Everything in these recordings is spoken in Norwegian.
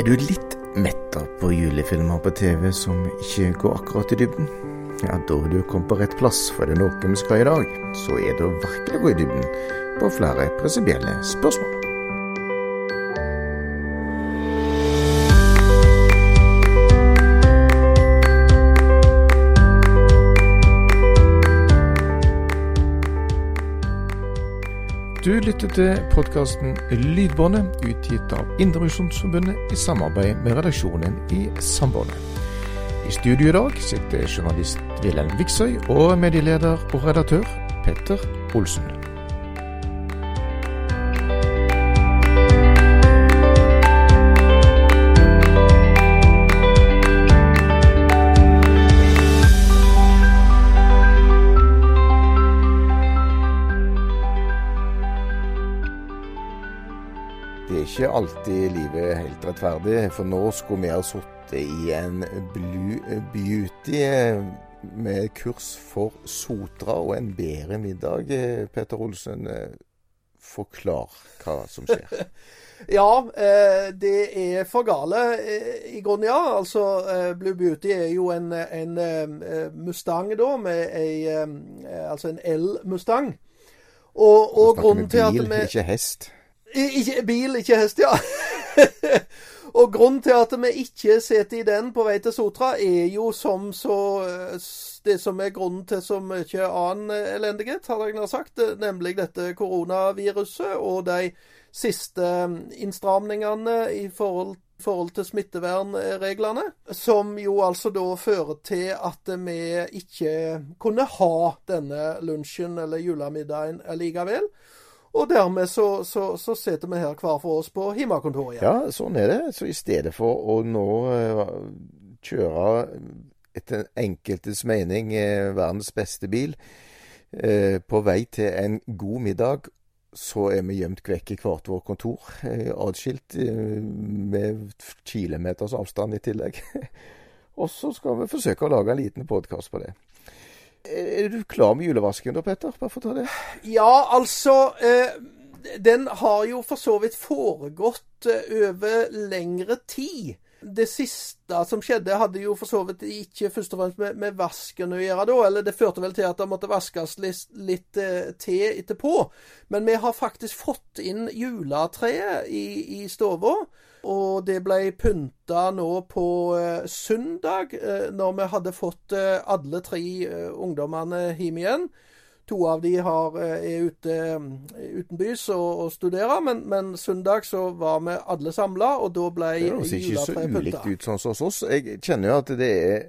Er du litt metta på julefilmer på TV som ikke går akkurat i dybden? Ja, da vil du kommet på rett plass, for det er noe vi skal i dag. Så er det å virkelig gå i dybden på flere prinsipielle spørsmål. Lytter til podkasten Lydbåndet, utgitt av Indremisjonsforbundet i samarbeid med redaksjonen i Sambandet. I studio i dag sitter journalist Wilhelm Viksøy og medieleder og redaktør Petter Olsen. Alltid livet helt rettferdig, for nå skulle vi ha sittet i en Blue Beauty eh, med kurs for Sotra og en bedre middag. Eh, Peter Olsen, eh, forklar hva som skjer. Ja, det er for gale i grunnen, ja. Altså, Blue Beauty er jo en, en Mustang da, med ei Altså en L-Mustang. Og, og grunnen til at vi ikke hest. Ikke bil, ikke hest, ja. og grunnen til at vi ikke sitter i den på vei til Sotra, er jo som så Det som er grunnen til så mye annen elendighet, hadde jeg nær sagt, nemlig dette koronaviruset og de siste eh, innstramningene i forhold forhold til smittevernreglene, som jo altså da fører til at vi ikke kunne ha denne lunsjen eller julemiddagen likevel. Og dermed så, så, så sitter vi her hver for oss på hjemmekontoret igjen. Ja, sånn er det. Så i stedet for å nå eh, kjøre etter enkeltes mening eh, verdens beste bil eh, på vei til en god middag, så er vi gjemt vekk i hvert vårt kontor, adskilt eh, med kilometers avstand i tillegg. Og så skal vi forsøke å lage en liten podkast på det. Er du klar med julevasken da, Petter? Bare for å ta det. Ja, altså eh, Den har jo for så vidt foregått eh, over lengre tid. Det siste som skjedde, hadde jo for så vidt ikke først og fremst med, med vasken å gjøre da. Eller det førte vel til at det måtte vaskes litt, litt eh, til etterpå. Men vi har faktisk fått inn juletreet i, i stua. Og det ble pynta nå på eh, søndag, eh, når vi hadde fått eh, alle tre ungdommene hjem igjen. To av de har, er ute eh, utenbys og, og studerer, men, men søndag så var vi alle samla, og da ble Det høres ikke så ulikt ut sånn som hos oss. Jeg kjenner jo at det er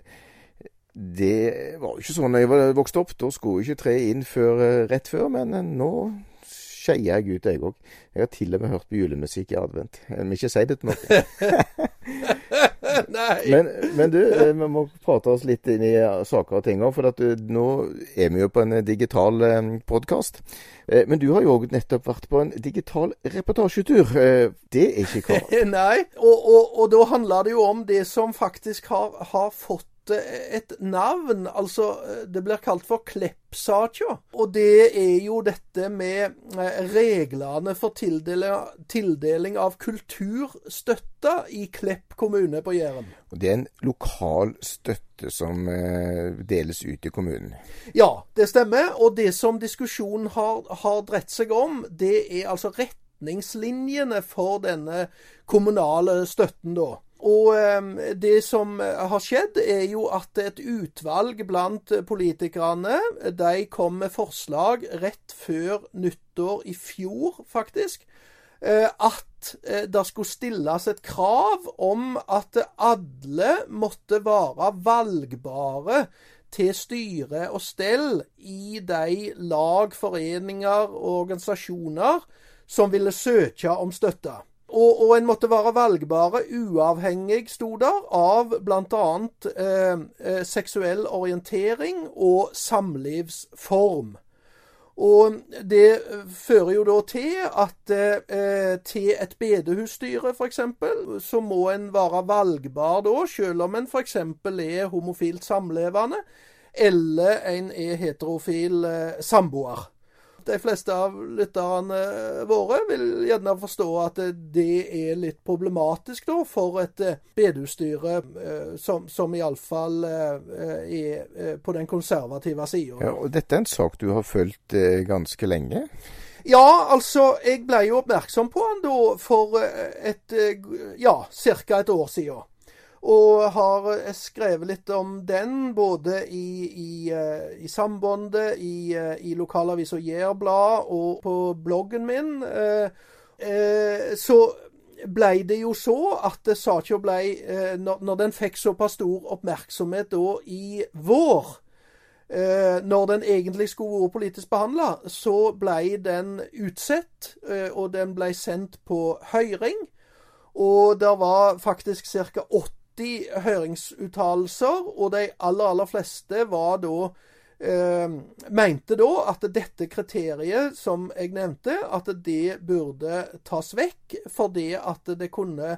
Det var jo ikke sånn da jeg vokste opp. Da skulle jo ikke tre inn før, rett før, men nå skeier jeg ut, jeg òg. Jeg har til og med hørt på julemusikk i advent. Jeg vil ikke si det til noen. Men, men du, eh, vi må prate oss litt inn i eh, saker og ting òg, for at eh, nå er vi jo på en digital podkast. Men du har jo òg nettopp vært på en digital reportasjetur. Det er ikke hva. Nei, og, og, og da handler det jo om det som faktisk har, har fått eh, et navn. Altså, eh, det blir kalt for Klepp-saka. Og det er jo dette med eh, reglene for tildeling, av kulturstøtte i Klepp kommune på Jæren. Det er en lokal støtte som deles ut i kommunen. Ja, det stemmer. Og det som diskusjonen har, har dreid seg om, det er altså retningslinjene for denne kommunale støtten, da. Og eh, det som har skjedd, er jo at et utvalg blant politikerne, de kom med forslag rett før nyttår i fjor, faktisk, eh, at eh, det skulle stilles et krav om at alle måtte være valgbare til styre og stell i de lag, foreninger og organisasjoner som ville søke om støtte. Og, og en måtte være valgbare uavhengig, sto der, av bl.a. Eh, eh, seksuell orientering og samlivsform. Og det eh, fører jo da til at eh, til et bedehusstyre, f.eks., så må en være valgbar da, selv om en f.eks. er homofilt samlevende, eller en er heterofil eh, samboer. De fleste av lytterne våre vil gjerne forstå at det er litt problematisk da, for et eh, bedehusstyre eh, som, som iallfall eh, er på den konservative sida. Ja, og dette er en sak du har fulgt ganske lenge? Ja, altså, jeg ble jo oppmerksom på den da for et ja, ca. et år siden. Og har eh, skrevet litt om den, både i, i, eh, i Sambandet, i, eh, i lokalavisa Jærblad og på bloggen min. Så ble det jo så at saka blei Når den fikk såpass stor oppmerksomhet da i vår, når den egentlig skulle vært politisk behandla, så ble den utsatt, og den ble sendt på høring. Og det var faktisk ca. 80 80 høringsuttalelser, og de aller, aller fleste var da eh, mente da at dette kriteriet som jeg nevnte, at det burde tas vekk fordi at det kunne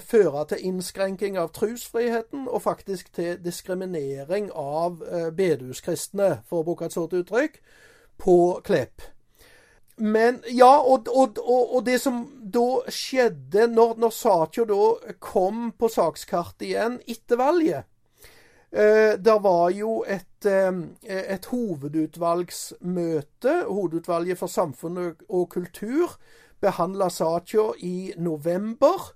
føre til innskrenking av trosfriheten og faktisk til diskriminering av eh, bedehuskristne, for å bruke et sånt uttrykk, på Klepp. Men ja, og, og, og, og, det som da skjedde når, når Satjo da kom på sakskartet igjen etter valget eh, Det var jo et, eh, et, hovedutvalgsmøte. Hovedutvalget for samfunn og kultur behandla Satjo i november.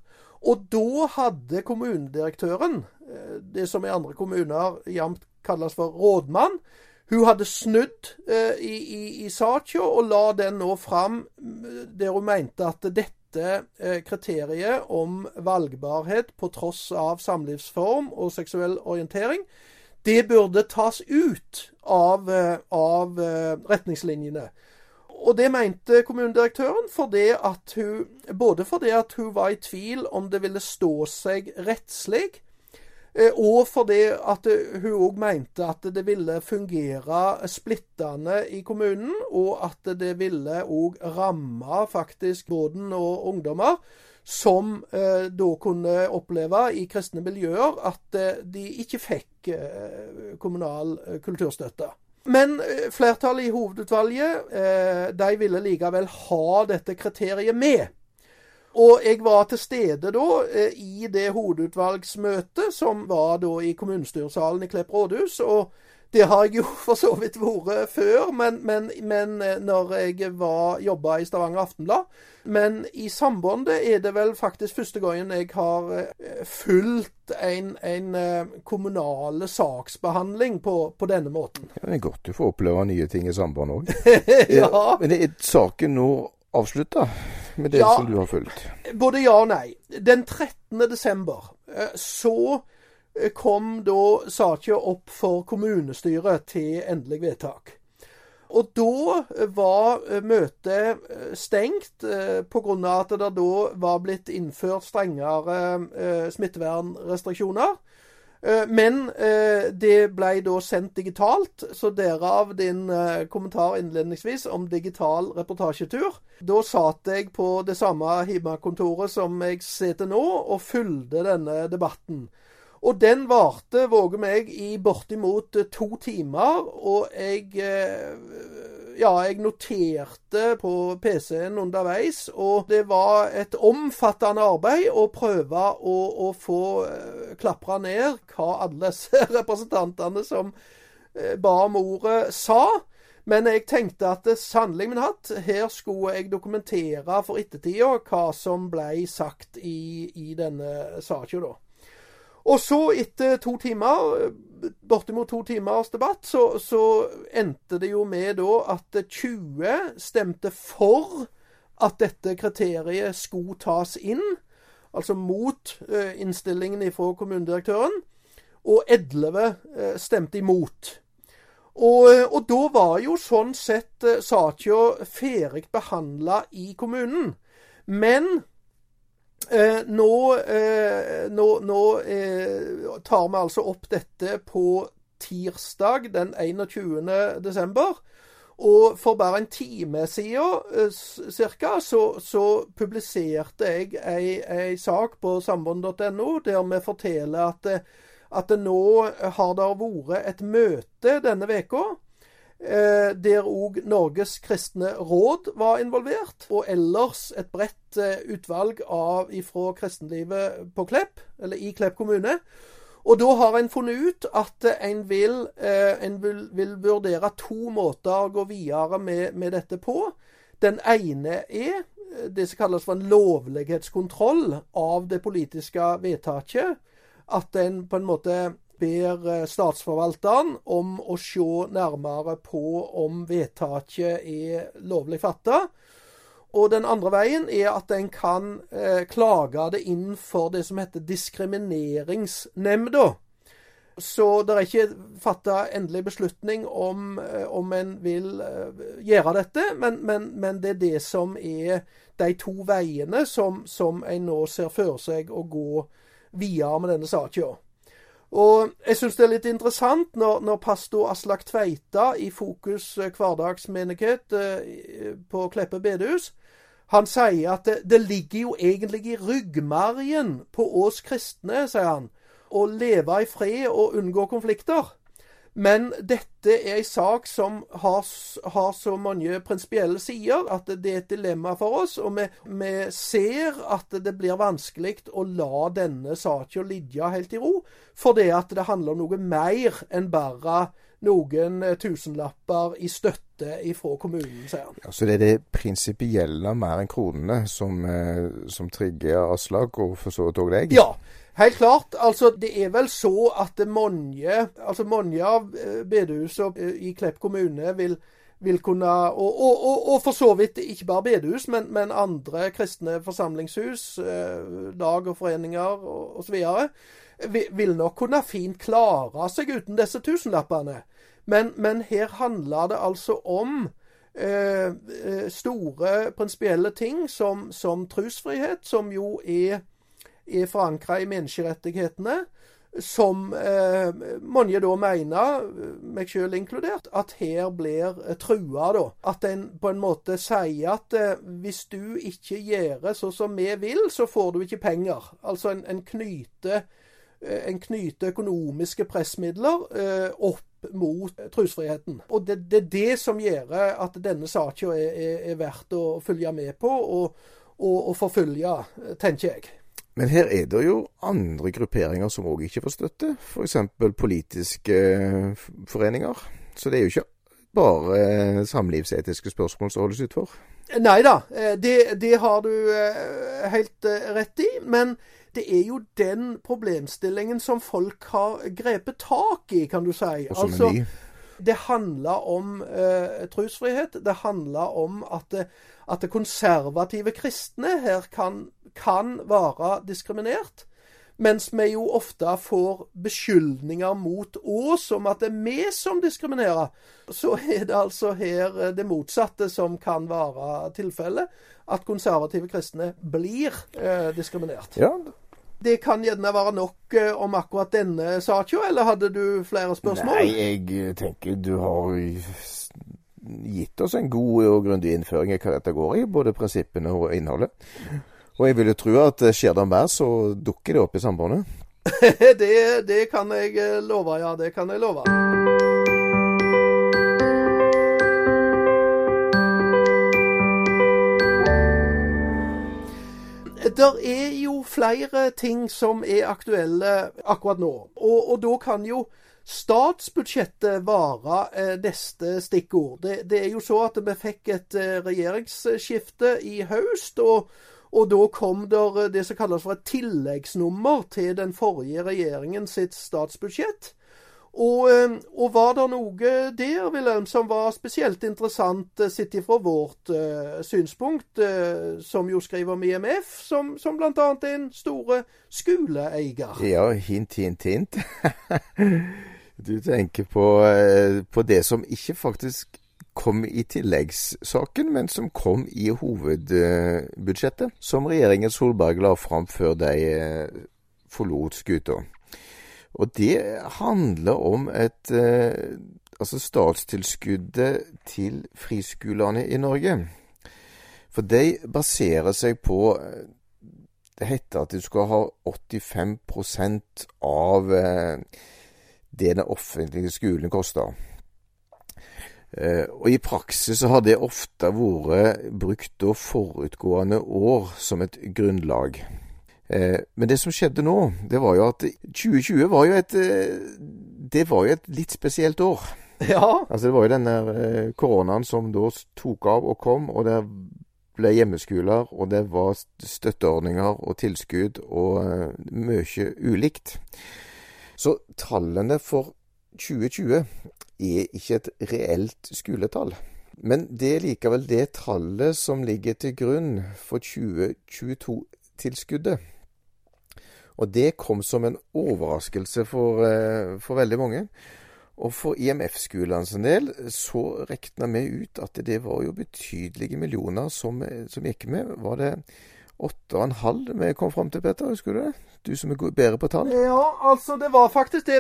Og da hadde kommunedirektøren, eh, det som i andre kommuner jevnt kalles for rådmann, hun hadde snudd eh, i, i, i saka og la den nå fram der hun mente at dette eh, kriteriet om valgbarhet på tross av samlivsform og seksuell orientering, det burde tas ut av, eh, av eh, retningslinjene. Og det mente kommunedirektøren fordi hun, både fordi hun var i tvil om det ville stå seg rettslig, og fordi at hun òg mente at det ville fungere splittende i kommunen, og at det ville òg ramme faktisk båten og ungdommer som eh, da kunne oppleve i kristne miljøer at eh, de ikke fikk eh, kommunal eh, kulturstøtte. Men eh, flertallet i hovedutvalget de ville likevel ha dette kriteriet med. Og jeg var til stede da eh, i det hovedutvalgsmøtet som var da i kommunestyresalen i Klepp rådhus. og det har jeg jo for så vidt vært før, men, men, men eh, når jeg var jobba i Stavanger Aftenblad. Men i Sambandet er det vel faktisk første gangen jeg har eh, fulgt en, en kommunale saksbehandling på, på, denne måten. Ja, det er godt du får oppleve nye ting i Sambandet òg. ja. Men er saken nå avslutta? Med det ja, som du har fulgt? Både ja og nei. Den 13. desember eh, så eh, kom da saka opp for kommunestyret til endelig vedtak. Og da var eh, møtet stengt pga. at det da var blitt innført strengere smittevernrestriksjoner. Eh, men eh, det ble da sendt digitalt, så derav din eh, kommentar innledningsvis om digital reportasjetur. Da satt jeg på det samme hjemmekontoret som jeg sitter nå, og fulgte denne debatten. Og den varte, våger meg, i bortimot to timer, og jeg ja, jeg noterte på PC-en underveis, og det var et omfattende arbeid å prøve å, å få uh, klapra ned hva alle disse representantene som uh, ba om ordet, sa. Men jeg tenkte at sannelig min hatt, her skulle jeg dokumentere for ettertida hva som ble sagt i, i denne saka, da. Og så, etter to timer, bortimot to timers debatt, så, så endte det jo med da at 20 stemte for at dette kriteriet skulle tas inn, altså mot eh, innstillingen fra kommunedirektøren, og 11 eh, stemte imot. Og, eh, og, da var jo sånn sett eh, saka ferdig behandla i kommunen. Men Eh, nå, eh, nå, nå eh, tar vi altså opp dette på tirsdag den 21. desember. Og for bare en time siden eh, cirka, så, så publiserte jeg ei, ei sak på samband.no der vi forteller at, at nå har det vært et møte denne veka eh, der òg Norges kristne råd var involvert, og ellers et bredt eh, utvalg av ifra kristenlivet på Klepp, eller i Klepp kommune. Og da har en funnet ut at en vil, en vil, vil vurdere to måter å gå videre med, med dette på. Den ene er det som kalles for en lovlighetskontroll av det politiske vedtaket. At en på en måte ber eh, statsforvalteren om å se nærmere på om vedtaket er lovlig fatta. Og den andre veien er at en kan eh, klage det inn for det som heter diskrimineringsnemnda. Så det er ikke fatta endelig beslutning om, eh, om en vil eh, gjøre dette, men, men, men, det er det som er de to veiene som, som en nå ser for seg å gå videre med denne saken. Og jeg syns det er litt interessant når, når pastor Aslak Tveita i Fokus eh, hverdagsmenighet eh, på Kleppe bedehus han sier at det, det, ligger jo egentlig i ryggmargen på oss kristne, sier han, å leve i fred og unngå konflikter. Men dette er en sak som har, har så mange prinsipielle sider at det er et dilemma for oss. Og vi, vi ser at det blir vanskelig å la denne saken ligge helt i ro, fordi at det handler om noe mer enn bare noen tusenlapper i støtte fra kommunen, sier han. Ja, så det er det prinsipielle mer enn kronene som, eh, som trigger Aslak, og for så vidt òg deg? Ja, Helt klart. altså Det er vel så at mange altså mange av eh, bedehusene eh, i Klepp kommune vil, vil kunne og, og, og, og, for så vidt ikke bare bedehus, men, men andre kristne forsamlingshus, eh, lag og foreninger osv. vil nok kunne fint klare seg uten disse tusenlappene. Men, men her handler det altså om eh, store prinsipielle ting som, som trosfrihet, som jo er er forankra i menneskerettighetene, som eh, mange da mener, meg sjøl inkludert, at her blir trua. da. At en på en måte sier at eh, hvis du ikke gjør sånn som vi vil, så får du ikke penger. Altså en, en knyter eh, en knyter økonomiske pressmidler eh, opp mot trosfriheten. Og det, det, er det som gjør at denne saken er, er, er verdt å følge med på og, og, og forfølge, tenker jeg. Men her er det jo andre grupperinger som òg ikke får støtte, f.eks. politiske eh, foreninger. Så det er jo ikke bare eh, samlivsetiske spørsmål som holdes utfor. Nei da, eh, det, det, har du helt rett i. Men det er jo den problemstillingen som folk har grepet tak i, kan du si. Og som altså, er ny. Det handler om eh, trosfrihet. Det handler om at, at det konservative kristne her kan kan være diskriminert. Mens vi jo ofte får beskyldninger mot oss om at det er vi som diskriminerer. Så er det altså her det motsatte som kan være tilfellet. At konservative kristne blir eh, diskriminert. Ja. Det kan gjerne være nok eh, om akkurat denne saken, eller hadde du flere spørsmål? Nei, jeg tenker du har gitt oss en god og grundig innføring i hva dette går i, både prinsippene og innholdet. Og jeg vil jo tro at eh, skjer det mer, så dukker det opp i sambandet. det, det, kan jeg eh, love, ja. Det kan jeg love. Det er jo flere ting som er aktuelle akkurat nå. Og, og da kan jo statsbudsjettet være eh, neste stikkord. Det, det, er jo så at vi fikk et eh, regjeringsskifte i høst. og og da kom det det som kalles for et tilleggsnummer til den forrige regjeringen sitt statsbudsjett. Og, eh, og var det noe der, Wilhelm, som var spesielt interessant eh, sett ifra vårt uh, synspunkt, uh, som jo skriver om IMF, som, som bl.a. er en store skoleeier? Ja, hint, hint, hint. du tenker på, på det som ikke faktisk kom i tilleggssaken, men som kom i hovedbudsjettet, som regjeringen Solberg la fram før de eh, forlot skuta. Og det handler om et eh, Altså statstilskuddet til friskolene i Norge. For de baserer seg på Det heter at du skal ha 85% av det den offentlige skolen koster. Eh, og i praksis så har det ofte vært brukt forutgående år som et grunnlag. Eh, men det som skjedde nå, det var jo at 2020 var jo et Det var jo et litt spesielt år. Ja. Altså Det var jo denne koronaen som da tok av og kom, og det ble hjemmeskoler, og det var støtteordninger og tilskudd og mye ulikt. Så tallene for 2020 er ikke et reelt skoletall. Men det er likevel det tallet som ligger til grunn for 2022-tilskuddet. Og det kom som en overraskelse for, eh, for veldig mange. Og for IMF-skolene del så regna vi ut at det var jo betydelige millioner som, som gikk med. Var det åtte og en halv vi kom fram til, Petter? Husker du det? Du som er bedre på tall? Ja, altså det var faktisk det.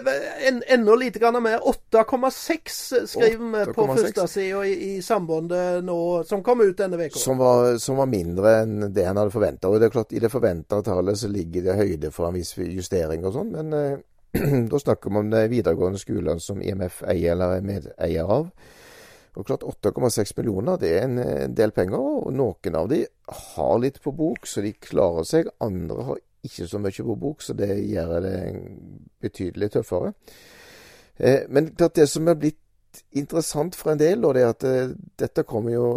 En, enda lite grann mer. 8,6 skriver vi på første sida i, i Sambandet nå, som kom ut denne uka. Som, som, var mindre enn det en hadde forventa. Og det er klart, i det forventa tallet så ligger det høyde for en viss justering og sånn, men eh, da snakker vi om de videregående skolene som IMF eier eller er medeier av. Og klart 8,6 millioner det er en, en del penger, og noen av de har litt på bok, så de klarer seg. Andre har ikke så mye på bok, så det gjør det betydelig tøffere. Eh, men klart det som er blitt interessant for en del, og det er at eh, dette kommer jo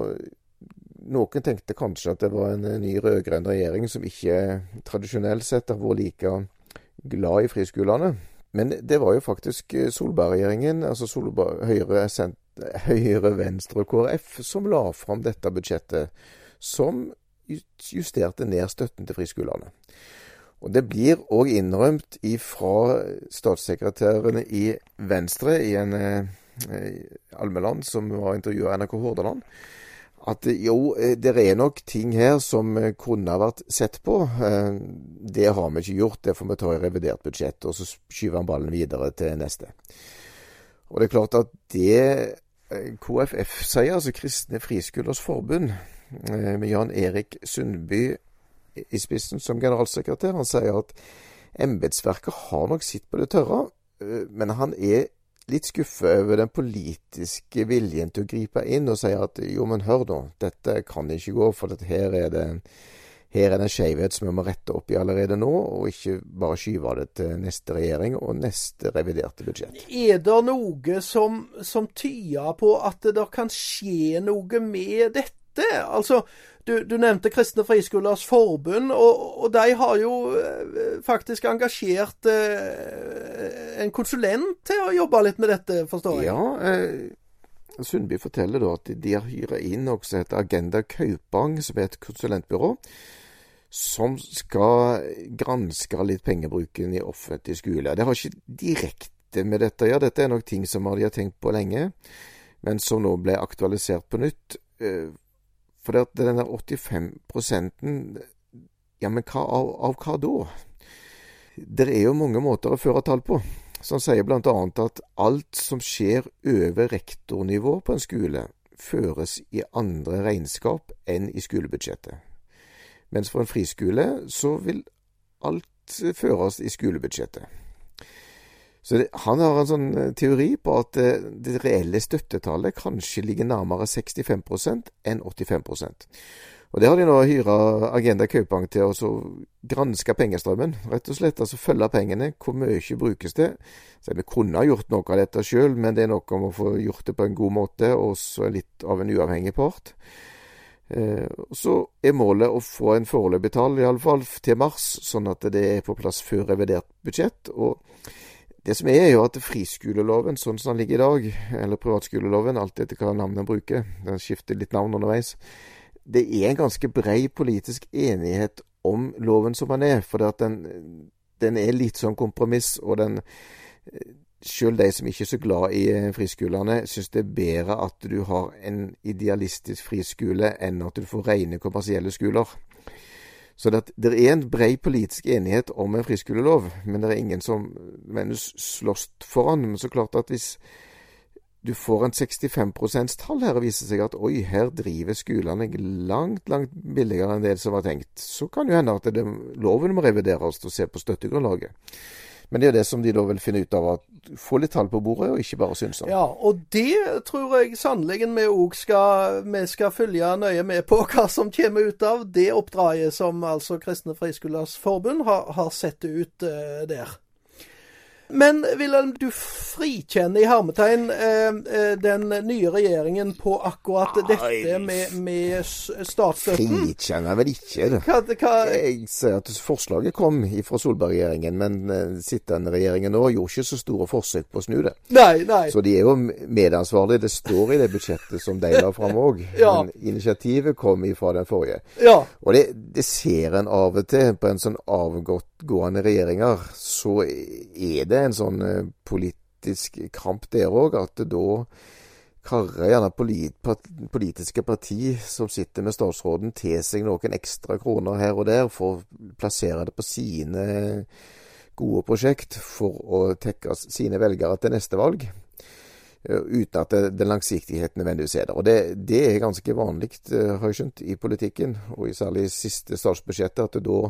Noen tenkte kanskje at det var en ny rød-grønn regjering som ikke tradisjonelt sett har vært like glad i friskolene. Men det var jo faktisk eh, Solberg-regjeringen, altså Solberg, Høyre, Høyre, Venstre og KrF, som la fram dette budsjettet, som justerte ned støtten til friskolene. Og Det blir òg innrømt fra statssekretærene i Venstre i en eh, Almeland som var intervjua NRK Hordaland, at jo, eh, det er nok ting her som eh, kunne ha vært sett på. Eh, det har vi ikke gjort, det får vi ta i revidert budsjett. Og så skyver han ballen videre til neste. Og det er klart at det KFF sier, altså Kristne Friskolers Forbund, med Jan Erik Sundby i spissen som generalsekretær. Han sier at embetsverket har nok sitt på det tørre, eh, men han er litt skuffa over den politiske viljen til å gripe inn og si at jo, men hør nå, dette kan ikke gå, for her er det her er det en skjevhet som vi må rette opp i allerede nå, og ikke bare skyve det til neste regjering og neste reviderte budsjett. Er det noe som, som tyder på at det kan skje noe med dette? Altså, du, du, nevnte Kristne Friskolers Forbund, og, og, de har jo eh, faktisk engasjert eh, en konsulent til å jobbe litt med dette, forstår jeg? Ja, eh, Sundby forteller da at de har hyra inn også et Agenda Kaupang, som er et konsulentbyrå, som skal granske litt pengebruken i offentlig skole. Det har ikke direkte med dette å gjøre, dette er nok ting som de har tenkt på lenge, men som nå ble aktualisert på nytt. Eh, for at denne 85 Ja, men hva, av, av, hva da? Det er jo mange måter å føre tall på. Som sier bl.a. at alt som skjer over rektornivå på en skole, føres i andre regnskap enn i skolebudsjettet. Mens for en friskole så vil alt føres i skolebudsjettet. Så det, Han har en sånn eh, teori på at eh, det reelle støttetallet kanskje ligger nærmere 65% enn 85% Og Det har de nå hyra Agenda Kaupang til å granske pengestrømmen. Rett og slett altså følge pengene. Hvor mye brukes det? Så Vi kunne ha gjort noe av dette sjøl, men det er noe om å få gjort det på en god måte, og så litt av en uavhengig part. Eh, så er målet å få en foreløpig tall, iallfall til mars, sånn at det er på plass før revidert budsjett. og det som er, er jo at friskoleloven, sånn som den ligger i dag, eller privatskoleloven, alt etter hva navnet bruker, den skifter litt navn underveis, det er en ganske brei politisk enighet om loven som den er. For den, den, er litt sånn kompromiss, og den Sjøl de som ikke er så glad i eh, friskolene, syns det er bedre at du har en idealistisk friskole enn at du får rene kommersielle skoler. Så det, det, er en brei politisk enighet om en friskolelov, men det er ingen som mennes slåss for den. Men så klart at hvis du får en 65 %-tall her og viser seg at oi, her driver skolene langt, langt billigere enn det som var tenkt, så kan det hende at det, loven må revideres å se på støttegrunnlaget. Men det er det som de da vil finne ut av, at få litt tall på bordet, og ikke bare synse. Ja, og det tror jeg sannelig vi òg skal, skal følge nøye med på hva som kommer ut av det oppdraget som altså Kristne Friskolers Forbund har, har sett ut uh, der. Men Wilhelm, du frikjenner i hermetegn eh, eh, den nye regjeringen på akkurat dette med, med statsstøtten? Frikjenner vel ikke. Hva, hva... Jeg ser at forslaget kom fra Solberg-regjeringen, men eh, sittende regjeringen nå gjorde ikke så store forsøk på å snu det. Nei, nei. Så de er jo medansvarlige. Det står i det budsjettet som de la fram òg. ja. Men initiativet kom fra den forrige. Ja. Og det, det ser en av og til på en sånn avgående regjeringer. Så er det en sånn eh, politisk kamp der òg, at da karrer gjerne politiske parti som sitter med statsråden, til seg noen ekstra kroner her og der for å plassere det på sine gode prosjekt for å tekke sine velgere til neste valg. Eh, uten at den langsiktigheten nødvendigvis er der. Og det, det er ganske vanlig, eh, har jeg skjønt, i politikken, og i særlig siste statsbudsjettet, at da,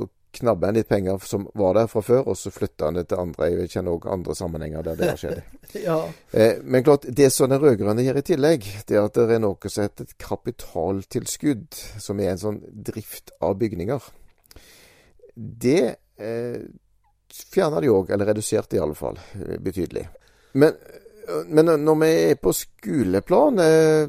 da knabba en litt penger som var der fra før, og så flytta han det til andre. Jeg kjenner òg andre sammenhenger der det har skjedd. ja. eh, men klart, det som den rød-grønne gjør i tillegg, det er at det er noe som heter et kapitaltilskudd, som er en sånn drift av bygninger. Det eh, fjerna de òg, eller reduserte fall, eh, betydelig. Men men når vi er på skoleplan, eh,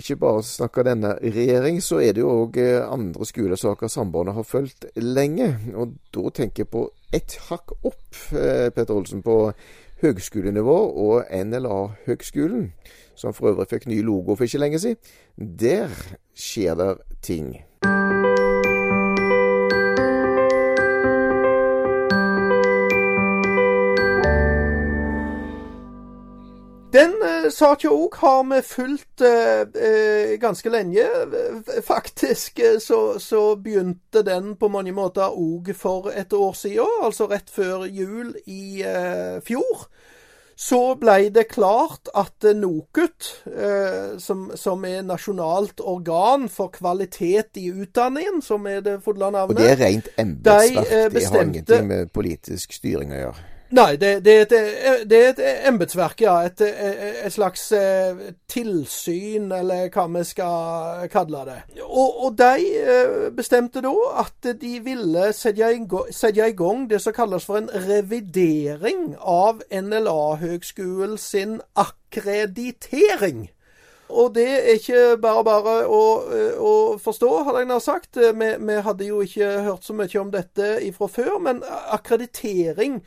ikke bare snakker denne regjering, så er det jo òg eh, andre skolesaker Sambandet har fulgt lenge. Og da tenker jeg på ett hakk opp, eh, Petter Olsen, på høgskolenivå og NLA-høgskolen, som for øvrig fikk ny logo for ikke lenge siden. Der skjer det ting. Den eh, saka òg har vi fulgt eh, eh ganske lenge. Faktisk eh, så, så, begynte den på mange måter òg for et år siden, altså rett før jul i eh, fjor. Så ble det klart at NOKUT, eh, som, som, er nasjonalt organ for kvalitet i utdanningen, som er det fulle navnet Og det er rent embetsverk, de, det har ingenting med politisk styring å gjøre? Nei, det, det, det, det er et embetsverk, ja. Et, et, slags eh, tilsyn, eller hva vi skal kalle det. Og, og de eh, bestemte da at de ville sette i, gang det som kalles for en revidering av NLA-høgskolen sin akkreditering. Og det er ikke bare bare å, å forstå, hadde jeg nær sagt. Vi, vi, hadde jo ikke hørt så mye om dette ifra før, men akkreditering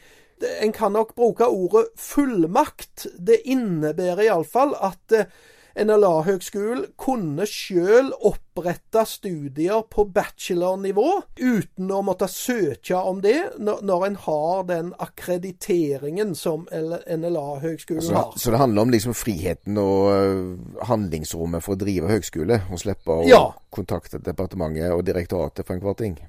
en kan nok bruke ordet fullmakt. Det innebærer iallfall at eh, NLA-høgskolen kunne sjøl opprette studier på bachelornivå uten å måtte søke om det, når en har den akkrediteringen som NLA-høgskolen altså, har. Så det handler om liksom friheten og eh, handlingsrommet for å drive høgskole, og slippe å ja. kontakte departementet og direktoratet for enhver ting?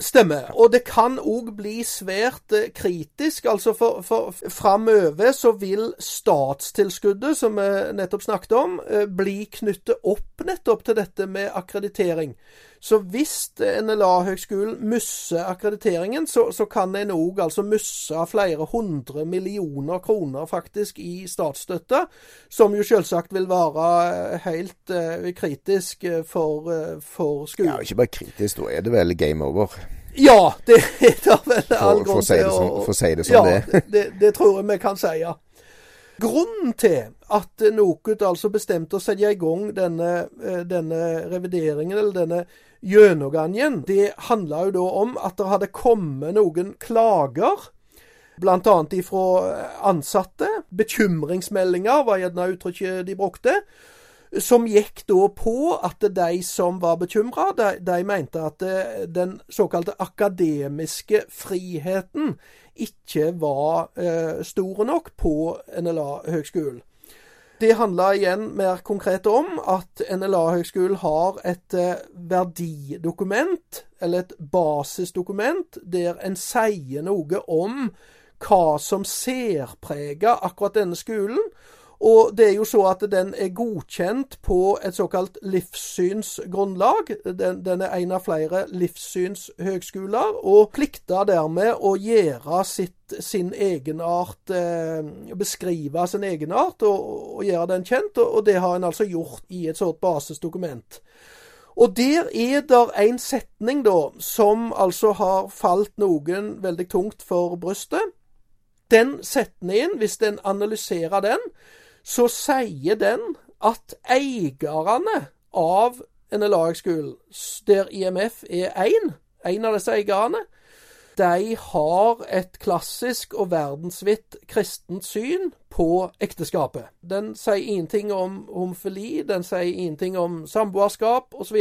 Stemmer. Og det kan òg bli svært eh, kritisk. Altså for, for framover så vil statstilskuddet, som vi nettopp snakket om, eh, bli knyttet opp nettopp til dette med akkreditering. Så hvis NLA-høgskolen mister akkrediteringen, så, så, kan en òg altså miste flere hundre millioner kroner faktisk i statsstøtte, som jo selvsagt vil være eh, helt uh, kritisk for, uh, for skolen. Ja, ikke bare kritisk, da er det vel game over? Ja, det er det vel all grunn til å For å si det som ja, det. det. Det tror jeg vi kan si. ja. Grunnen til at NOKUT altså bestemte å sette i gang denne, denne revideringen, eller denne gjennomgangen, det handla jo da om at det hadde kommet noen klager. Bl.a. ifra ansatte. Bekymringsmeldinger var gjerne uttrykket de brukte. Som gikk da på at de som var bekymra, de, de, mente at den såkalte akademiske friheten ikke var eh, stor nok på NLA-høgskolen. Det handla igjen mer konkret om at NLA-høgskolen har et eh, verdidokument, eller et basisdokument, der en sier noe om hva som særpreger akkurat denne skolen. Og det er jo så at den er godkjent på et såkalt livssynsgrunnlag. Den, den er en av flere livssynshøgskoler, og plikter dermed å gjøre sitt, sin egenart eh, Beskrive sin egenart og, og gjøre den kjent, og, og det har en altså gjort i et sånt basisdokument. Og der er det en setning da, som altså har falt noen veldig tungt for brystet. Den setningen, hvis en analyserer den, så sier den at eierne av NLA-skolen, der IMF er én, en av disse eierne, de har et klassisk og verdensvidt kristent syn på ekteskapet. Den sier ingenting om homofili, den sier ingenting om samboerskap osv.,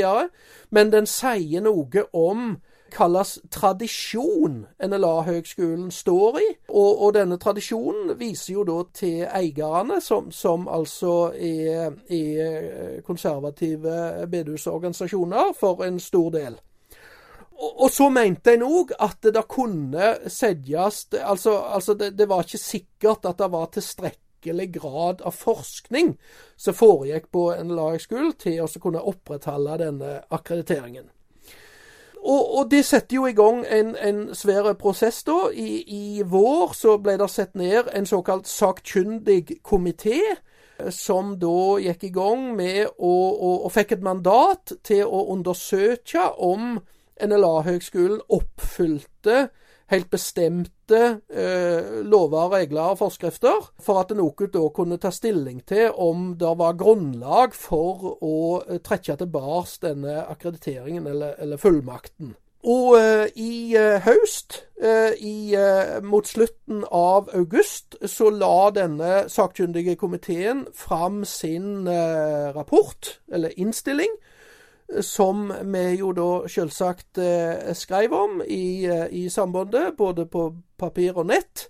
men den sier noe om kalles tradisjon NLA-høgskolen står i. Og, og, denne tradisjonen viser jo da til eierne, som, som altså er, er konservative bedehusorganisasjoner for en stor del. Og, så mente en òg at det da kunne sedjes Altså, altså det, det var ikke sikkert at det var tilstrekkelig grad av forskning som foregikk på NLA-høgskolen til å kunne opprettholde denne akkrediteringen. Og, og, det setter jo i gang en, en svær prosess, da. I, I, vår så ble det satt ned en såkalt sakkyndig komité, som da gikk i gang med å, og, og fikk et mandat til å undersøke om NLA-høgskolen oppfylte helt bestemte eh, lover, regler og forskrifter, for at NOKUT da kunne ta stilling til om det var grunnlag for å eh, trekke tilbake denne akkrediteringen eller, eller fullmakten. Og eh, i eh, høst, eh, i, eh, mot slutten av august, så la denne sakkyndige komiteen fram sin rapport, eller innstilling, som vi jo da selvsagt eh, skrev om i, eh, i, sambandet, både på papir og nett.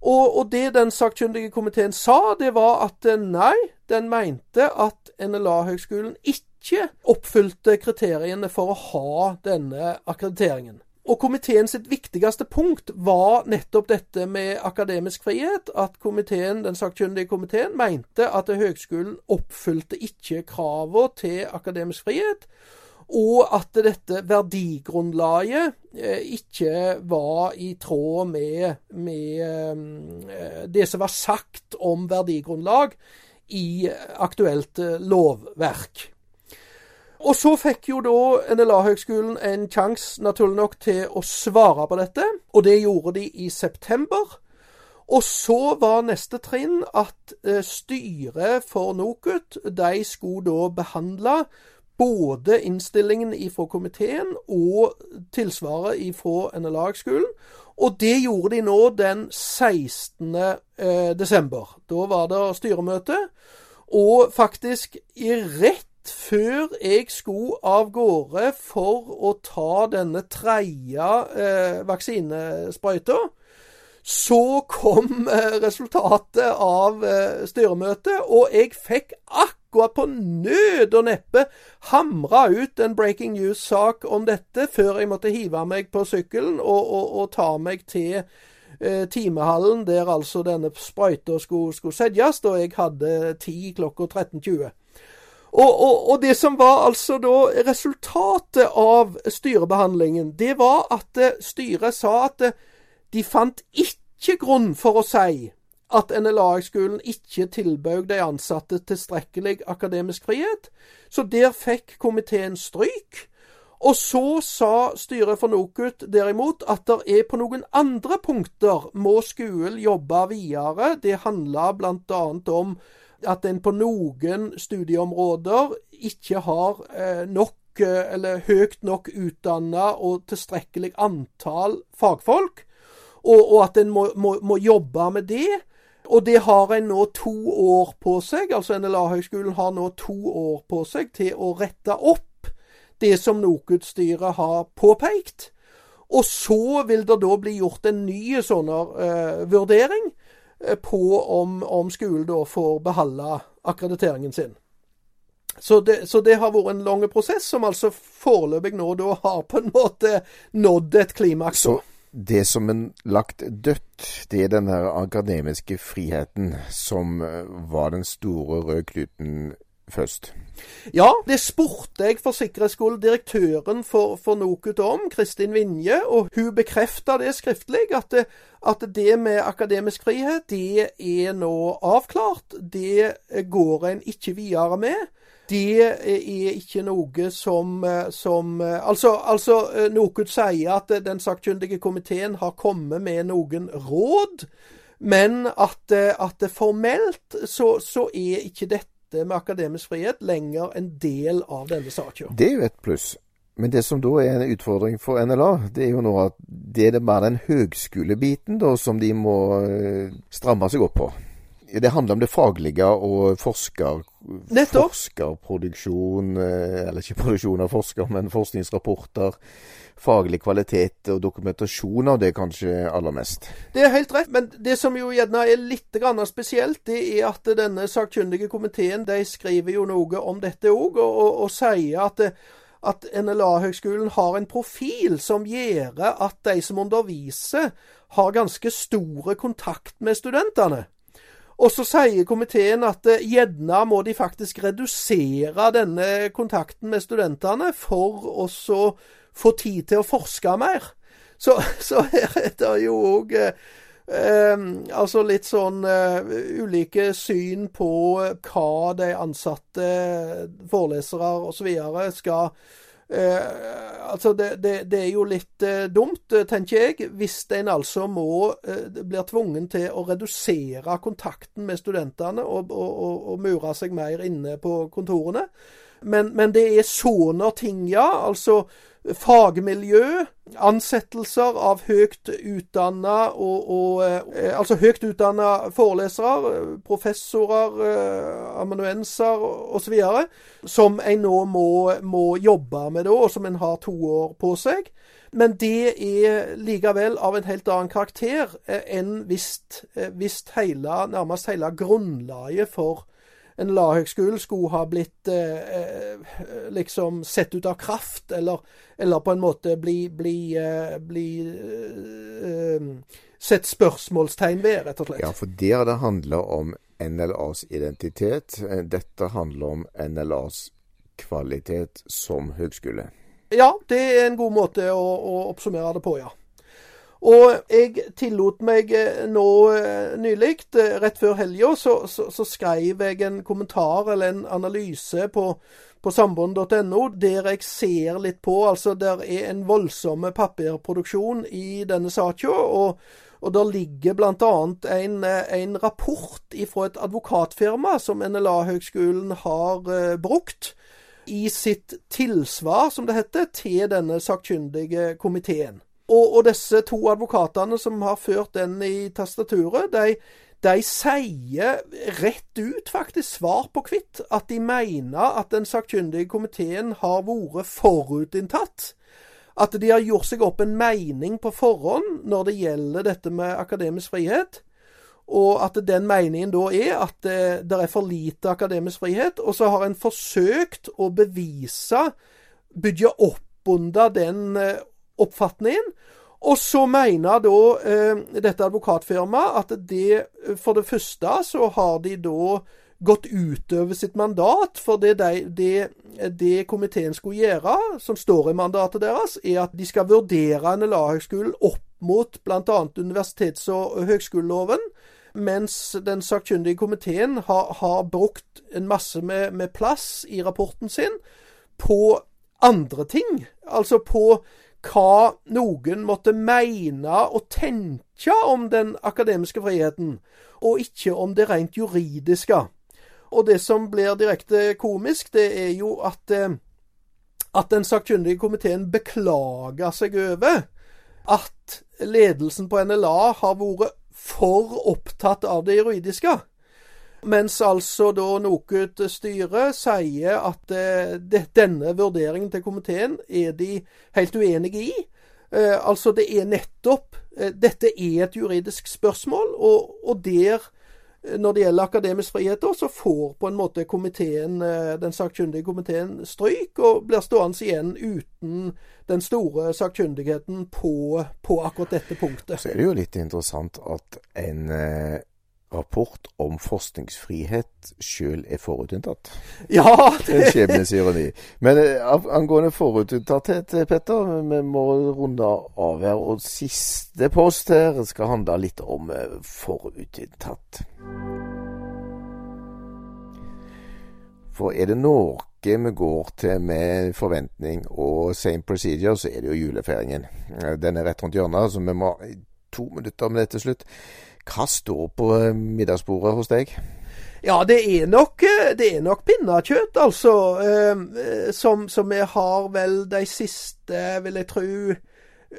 Og, og det den sakkyndige komiteen sa, det var at eh, nei, den mente at NLA-høgskolen ikke oppfylte kriteriene for å ha denne akkrediteringen. Og komiteen sitt viktigste punkt var nettopp dette med akademisk frihet. At komiteen, den sakkyndige komiteen mente at høgskolen oppfylte ikke kravene til akademisk frihet. Og at dette verdigrunnlaget eh, ikke var i tråd med, med eh, det som var sagt om verdigrunnlag i aktuelt eh, lovverk. Og så fikk jo da NLA-høgskolen en sjanse, naturlig nok, til å svare på dette. Og det gjorde de i september. Og så var neste trinn at eh, styret for NOKUT de skulle da behandle både innstillingen fra komiteen og tilsvaret fra NLA-høgskolen. Og det gjorde de nå den 16. Eh, desember. Da var det styremøte. Og faktisk i rett før jeg skulle av gårde for å ta denne tredje eh, vaksinesprøyta, så kom eh, resultatet av eh, styremøtet, og jeg fikk akkurat på nød og neppe hamra ut en breaking news-sak om dette før jeg måtte hive meg på sykkelen og, og, og ta meg til eh, timehallen der altså denne sprøyta skulle, skulle settes, og jeg hadde tid klokka 13.20. Og, og, og, det som var altså da resultatet av styrebehandlingen, det var at eh, styret sa at eh, de fant ikke grunn for å si at NLA-skolen ikke tilbød de ansatte tilstrekkelig akademisk frihet. Så der fikk komiteen stryk. Og så sa styret for NOKUT derimot at det er på noen andre punkter må skolen jobbe videre. Det handla bl.a. om at en på noen studieområder ikke har eh, nok eh, eller høyt nok utdanna og tilstrekkelig antall fagfolk, og, og at en må, må, må, jobbe med det. Og det har en nå to år på seg, altså NLA-høgskolen har nå to år på seg til å rette opp det som NOKUT-styret har påpekt. Og så vil det da bli gjort en ny sånn uh, vurdering på om, om skolen da får beholde akkrediteringen sin. Så det, så det, har vært en lang prosess, som altså foreløpig nå da har på en måte nådd et klimaks. Så, det som er lagt dødt, det er den her akademiske friheten som eh, var den store røde kluten først. Ja, det spurte jeg for sikkerhetsskoledirektøren for, for NOKUT om, Kristin Vinje, og hun bekrefta det skriftlig, at det, at det med akademisk frihet, det er nå avklart. Det går en ikke videre med det er ikke noe som, som altså, altså, NOKUT sier at den sakkyndige komiteen har kommet med noen råd, men at, at formelt så, så, er ikke dette med akademisk frihet lenger en del av denne saken. Det er jo et pluss. Men det som da er en utfordring for NLA, det er jo nå at det er bare den høgskolebiten da som de må stramme seg opp på. Det handler om det faglige og forsker, forskerproduksjon eh, Eller ikke produksjon av forsker, men forskningsrapporter. Faglig kvalitet og dokumentasjon av det kanskje aller mest. Det er helt rett, men det som jo gjerne er litt spesielt, det er at denne sakkyndige komiteen de skriver jo noe om dette òg, og, og, og, sier at at NLA-høgskolen har en profil som gjør at de som underviser, har ganske store kontakt med studentene. Og så sier komiteen at eh, gjerne må de faktisk redusere denne kontakten med studentene for å få tid til å forske mer. Så, så her er det jo òg eh, eh, altså litt sånn eh, ulike syn på hva de ansatte forelesere osv. skal Eh, altså det, det, det, er jo litt eh, dumt, eh, tenker jeg, hvis en altså må eh, blir tvungen til å redusere kontakten med studentene og, og, og, og mure seg mer inne på kontorene. Men, men det er sånne ting, ja. Altså fagmiljø, ansettelser av høyt utdanna og, og eh, Altså høyt utdanna forelesere, professorer, eh, amanuenser osv. Som en nå må, må, jobbe med da, og som en har to år på seg. Men det er likevel av en helt annen karakter eh, enn hvis, hele, nærmest hele grunnlaget for en LA-høgskole skulle ha blitt eh, eh, liksom sett ut av kraft, eller, eller på en måte bli, bli, eh, bli eh, sett spørsmålstegn ved, rett og slett. Ja, for der det handler om NLAs identitet. Dette handler om NLAs kvalitet som høgskole. Ja, det er en god måte å, å oppsummere det på, ja. Og jeg tillot meg eh, nå eh, nylig, eh, rett før helga, så, så, så, skrev jeg en kommentar eller en analyse på, på sambond.no der jeg ser litt på Altså, der er en voldsom papirproduksjon i denne saka. Og, og der ligger bl.a. En, en rapport fra et advokatfirma som NLA-høgskolen har brukt i sitt tilsvar, som det heter, til denne sakkyndige komiteen. Og, og, disse to advokatene som har ført den i tastaturet, de, de sier rett ut, faktisk, svar på hvitt, at de mener at den sakkyndige komiteen har vært forutinntatt. At de har gjort seg opp en mening på forhånd når det gjelder dette med akademisk frihet. Og at den meningen da er at det, det er for lite akademisk frihet. Og så har en forsøkt å bevise, bygge opp under den eh, oppfatningen. Og så mener da eh, dette advokatfirmaet at det For det første så har de da gått utover sitt mandat. For det, det, det komiteen skulle gjøre, som står i mandatet deres, er at de skal vurdere NLA-høgskolen opp mot bl.a. universitets- og høgskoleloven. Mens den sakkyndige komiteen har, har, brukt en masse med, med plass i rapporten sin på andre ting. Altså på hva noen måtte mene og tenke om den akademiske friheten, og ikke om det rent juridiske. Og det som blir direkte komisk, det er jo at, eh, at den sakkyndige komiteen beklager seg over at ledelsen på NLA har vært for opptatt av det juridiske. Mens altså da NOKUT-styret sier at eh, det, denne vurderingen til komiteen er de helt uenige i. Eh, altså det er nettopp eh, Dette er et juridisk spørsmål, og, og der når det gjelder akademisk frihet, så får på en måte komiteen, den sakkyndige komiteen stryk, og blir stående igjen uten den store sakkyndigheten på, på, akkurat dette punktet. Så er det jo litt interessant at en rapport om forskningsfrihet sjøl er forutinntatt. Ja, det er en skjebnens ironi. Men uh, angående forutinntatthet, Petter, vi må runde av her. Og siste post her skal handle litt om uh, forutinntatt. For er det noe vi går til med forventning og same procedure, så er det jo julefeiringen. Den er rett rundt hjørnet, så vi må to minutter med det til slutt. Hva står på eh, middagsbordet hos deg? Ja, det er nok, eh, det er nok pinnekjøtt, altså. Eh, som, som jeg har vel de siste, vil jeg tro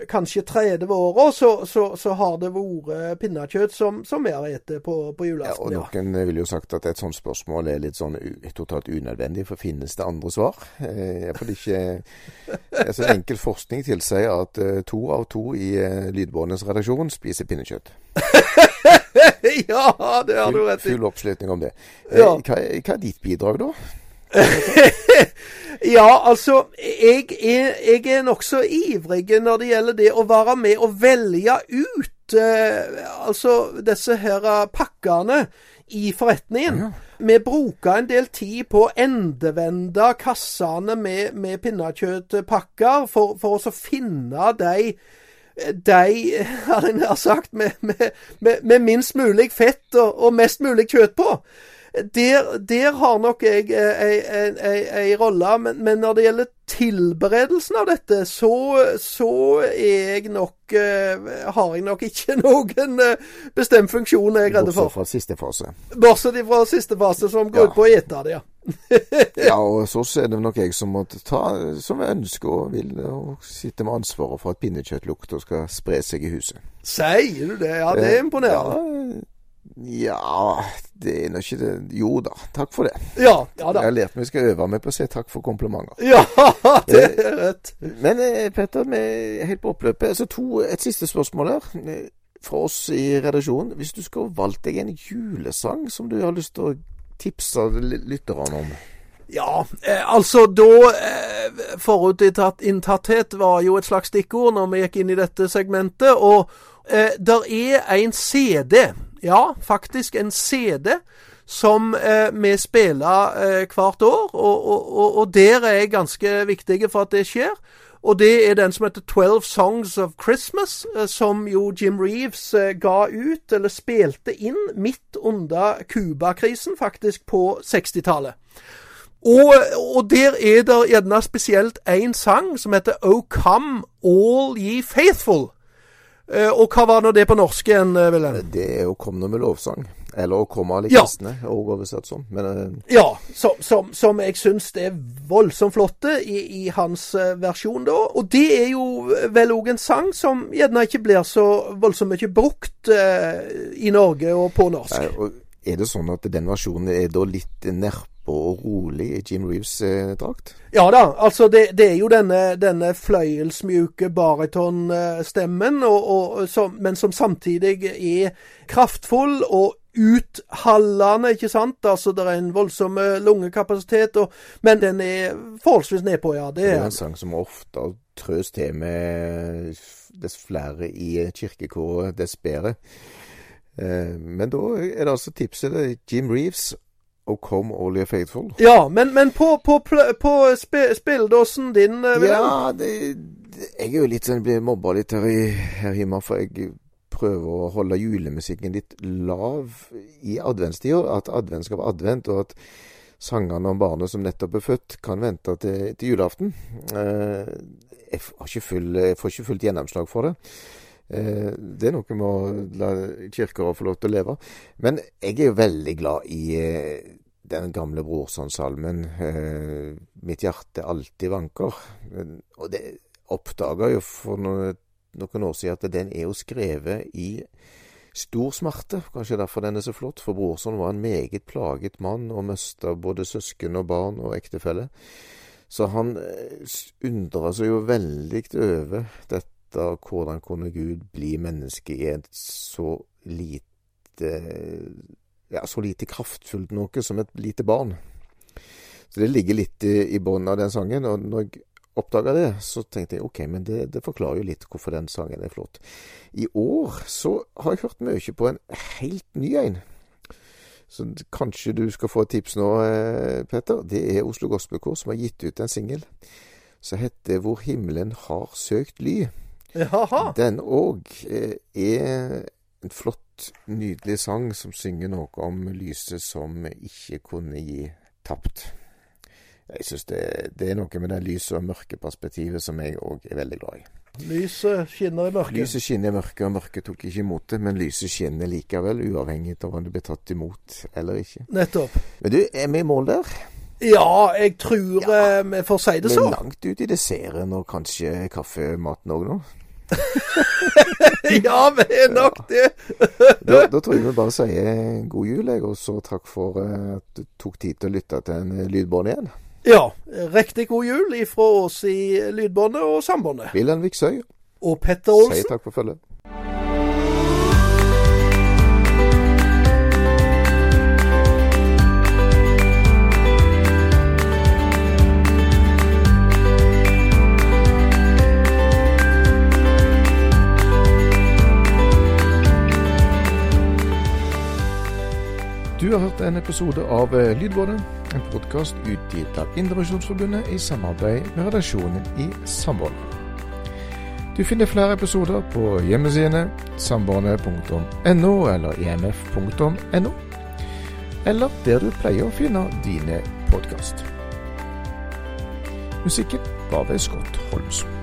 kanskje 30 åra så, så, så, har det vært pinnekjøtt som, som vi har spist på, på julaften. Ja, og Noen ja. ville jo sagt at et sånt spørsmål er litt sånn totalt unødvendig, for finnes det andre svar? Eh, for ikke, altså Enkel forskning tilsier at to av to i Lydbåndets redaksjon spiser pinnekjøtt. ja, det har du rett i. Full oppslutning om det. Eh, ja. hva, hva er ditt bidrag, da? ja, altså Jeg er, jeg er nokså ivrig når det gjelder det å være med og velge ut eh, altså disse her pakkene i forretningen. Ja. Vi bruker en del tid på å endevende kassene med, med pinnekjøttpakker for, for å finne de de, jeg nær sagt, med, med, med, minst mulig fett og, og mest mulig kjøtt på. Der, der, har nok jeg ei rolle, men, men, når det gjelder tilberedelsen av dette, så, så er jeg nok uh, Har jeg nok ikke noen uh, bestemt funksjon jeg er redd for. Bortsett fra siste fase. Bortsett fra siste fase, som går ja. på å ete det, ja. ja, og så er det nok jeg som må ta, som jeg ønsker og vil, og sitte med ansvaret for at pinnekjøttlukta skal spre seg i huset. Sier du det? Ja, det er eh, imponerende. Ja, ja, det er nå ikke det Jo da, takk for det. Ja, ja da. Jeg har lært meg skal øve meg på å si takk for komplimenter. Ja, det er rett. Men eh, Petter, vi er helt på oppløpet. Altså to, Et siste spørsmål her eh, fra oss i redaksjonen. Hvis du skulle valgt deg en julesang som du har lyst til å tipse lytterne om? Ja, eh, altså da eh, Forutinntatthet var jo et slags stikkord når vi gikk inn i dette segmentet. Og eh, der er en CD ja, faktisk en CD som eh, vi spiller eh, hvert år, og, og, og, der er ganske viktig for at det skjer. Og det er den som heter 12 Songs of Christmas, eh, som jo Jim Reeves eh, ga ut, eller spilte inn, midt under Cuba-krisen, faktisk, på 60-tallet. Og, og, der er det gjerne spesielt én sang som heter 'O Come All Ye Faithful. Eh, og hva var nå det på norsk igjen, Wilhelm? Det er jo 'Kom nå med lovsang. Eller å komme alle kristne, ja. oversatt sånn. Men, uh... Ja, som, som, som jeg syns er voldsomt flotte i, i, hans versjon, da. Og det er jo vel òg en sang som gjerne ikke blir så voldsomt mye brukt uh, i Norge og på norsk. Nei, og er det sånn at den versjonen er da litt nedpå og rolig i Jim Reeves-drakt? ja da, altså det, det, er jo denne, denne fløyelsmjuke baritonstemmen, men som samtidig er kraftfull og uthallende, ikke sant? Altså Det er en voldsom lungekapasitet, og, men den er forholdsvis nedpå, ja. Det er, det er en sang som ofte trøs til med dess flere i kirkekoret, dess bedre. Eh, men da er det altså tipset Jim Reeves og Come All You're Faithful. Ja, men, men på, på, på sp spilledåsen din Ja, det, jeg er jo litt sånn, blir mobba litt her, i, her hjemme, for jeg prøver å holde julemusikken litt lav i adventstida. At advent skal være advent, og at sangene om barnet som nettopp er født, kan vente til, til julaften. Uh, jeg, full, jeg, får ikke fullt gjennomslag for det. Eh, det er noe med å la kirker få lov til å leve. Men jeg er jo veldig glad i eh, den gamle Brorson-salmen eh, 'Mitt hjerte alltid vanker'. Og det oppdaga jo for noen, noen år siden at den er jo skrevet i stor smerte. Kanskje derfor den er så flott, for Brorson var en meget plaget mann og mista både søsken og barn og ektefelle. Så han undra seg jo veldig over dette hvordan kunne Gud bli menneske i et så lite ja, så lite kraftfullt noe som et lite barn. Så det ligger litt i, i bunnen av den sangen. Og når oppdaga det, så tenkte jeg OK, men det, det, forklarer jo litt hvorfor den sangen er flott. I år så har jeg hørt mye på en helt ny en. Så kanskje du skal få et tips nå, Petter. Det er Oslo Gospelkor som har gitt ut en singel som heter 'Hvor himmelen har søkt ly'. Jaha. Den òg eh, er en flott, nydelig sang som synger noe om lyset som ikke kunne gi tapt. Jeg syns det, det, er noe med det lyset og mørke perspektivet som jeg òg er veldig glad i. Lyset skinner i mørket. Lyset skinner i mørket, og mørket tok ikke imot det. Men lyset skinner likevel, uavhengig av om det blir tatt imot eller ikke. Nettopp. Men du, er vi i mål der? Ja, jeg tror ja, eh, vi får si det så. Er langt ut i desserten og kanskje kaffematen òg nå. ja, vi er nok det. da, da, tror jeg vi bare sier god jul, jeg, og så takk for eh, at du tok tid til å lytte til en lydbånd igjen. Ja, riktig god jul ifra oss i Lydbåndet og Sambåndet. Wilhelm Viksøy. Og Petter Olsen. Sier takk for følget. Du har hørt en episode av eh, Lydbåndet, en podkast utgitt av Indremisjonsforbundet i samarbeid med redaksjonen i Samboerne. Du finner flere episoder på hjemmesidene samboerne.no eller imf.no, eller der du pleier å finne dine podkast. Musikken var ved Scott Holmsen.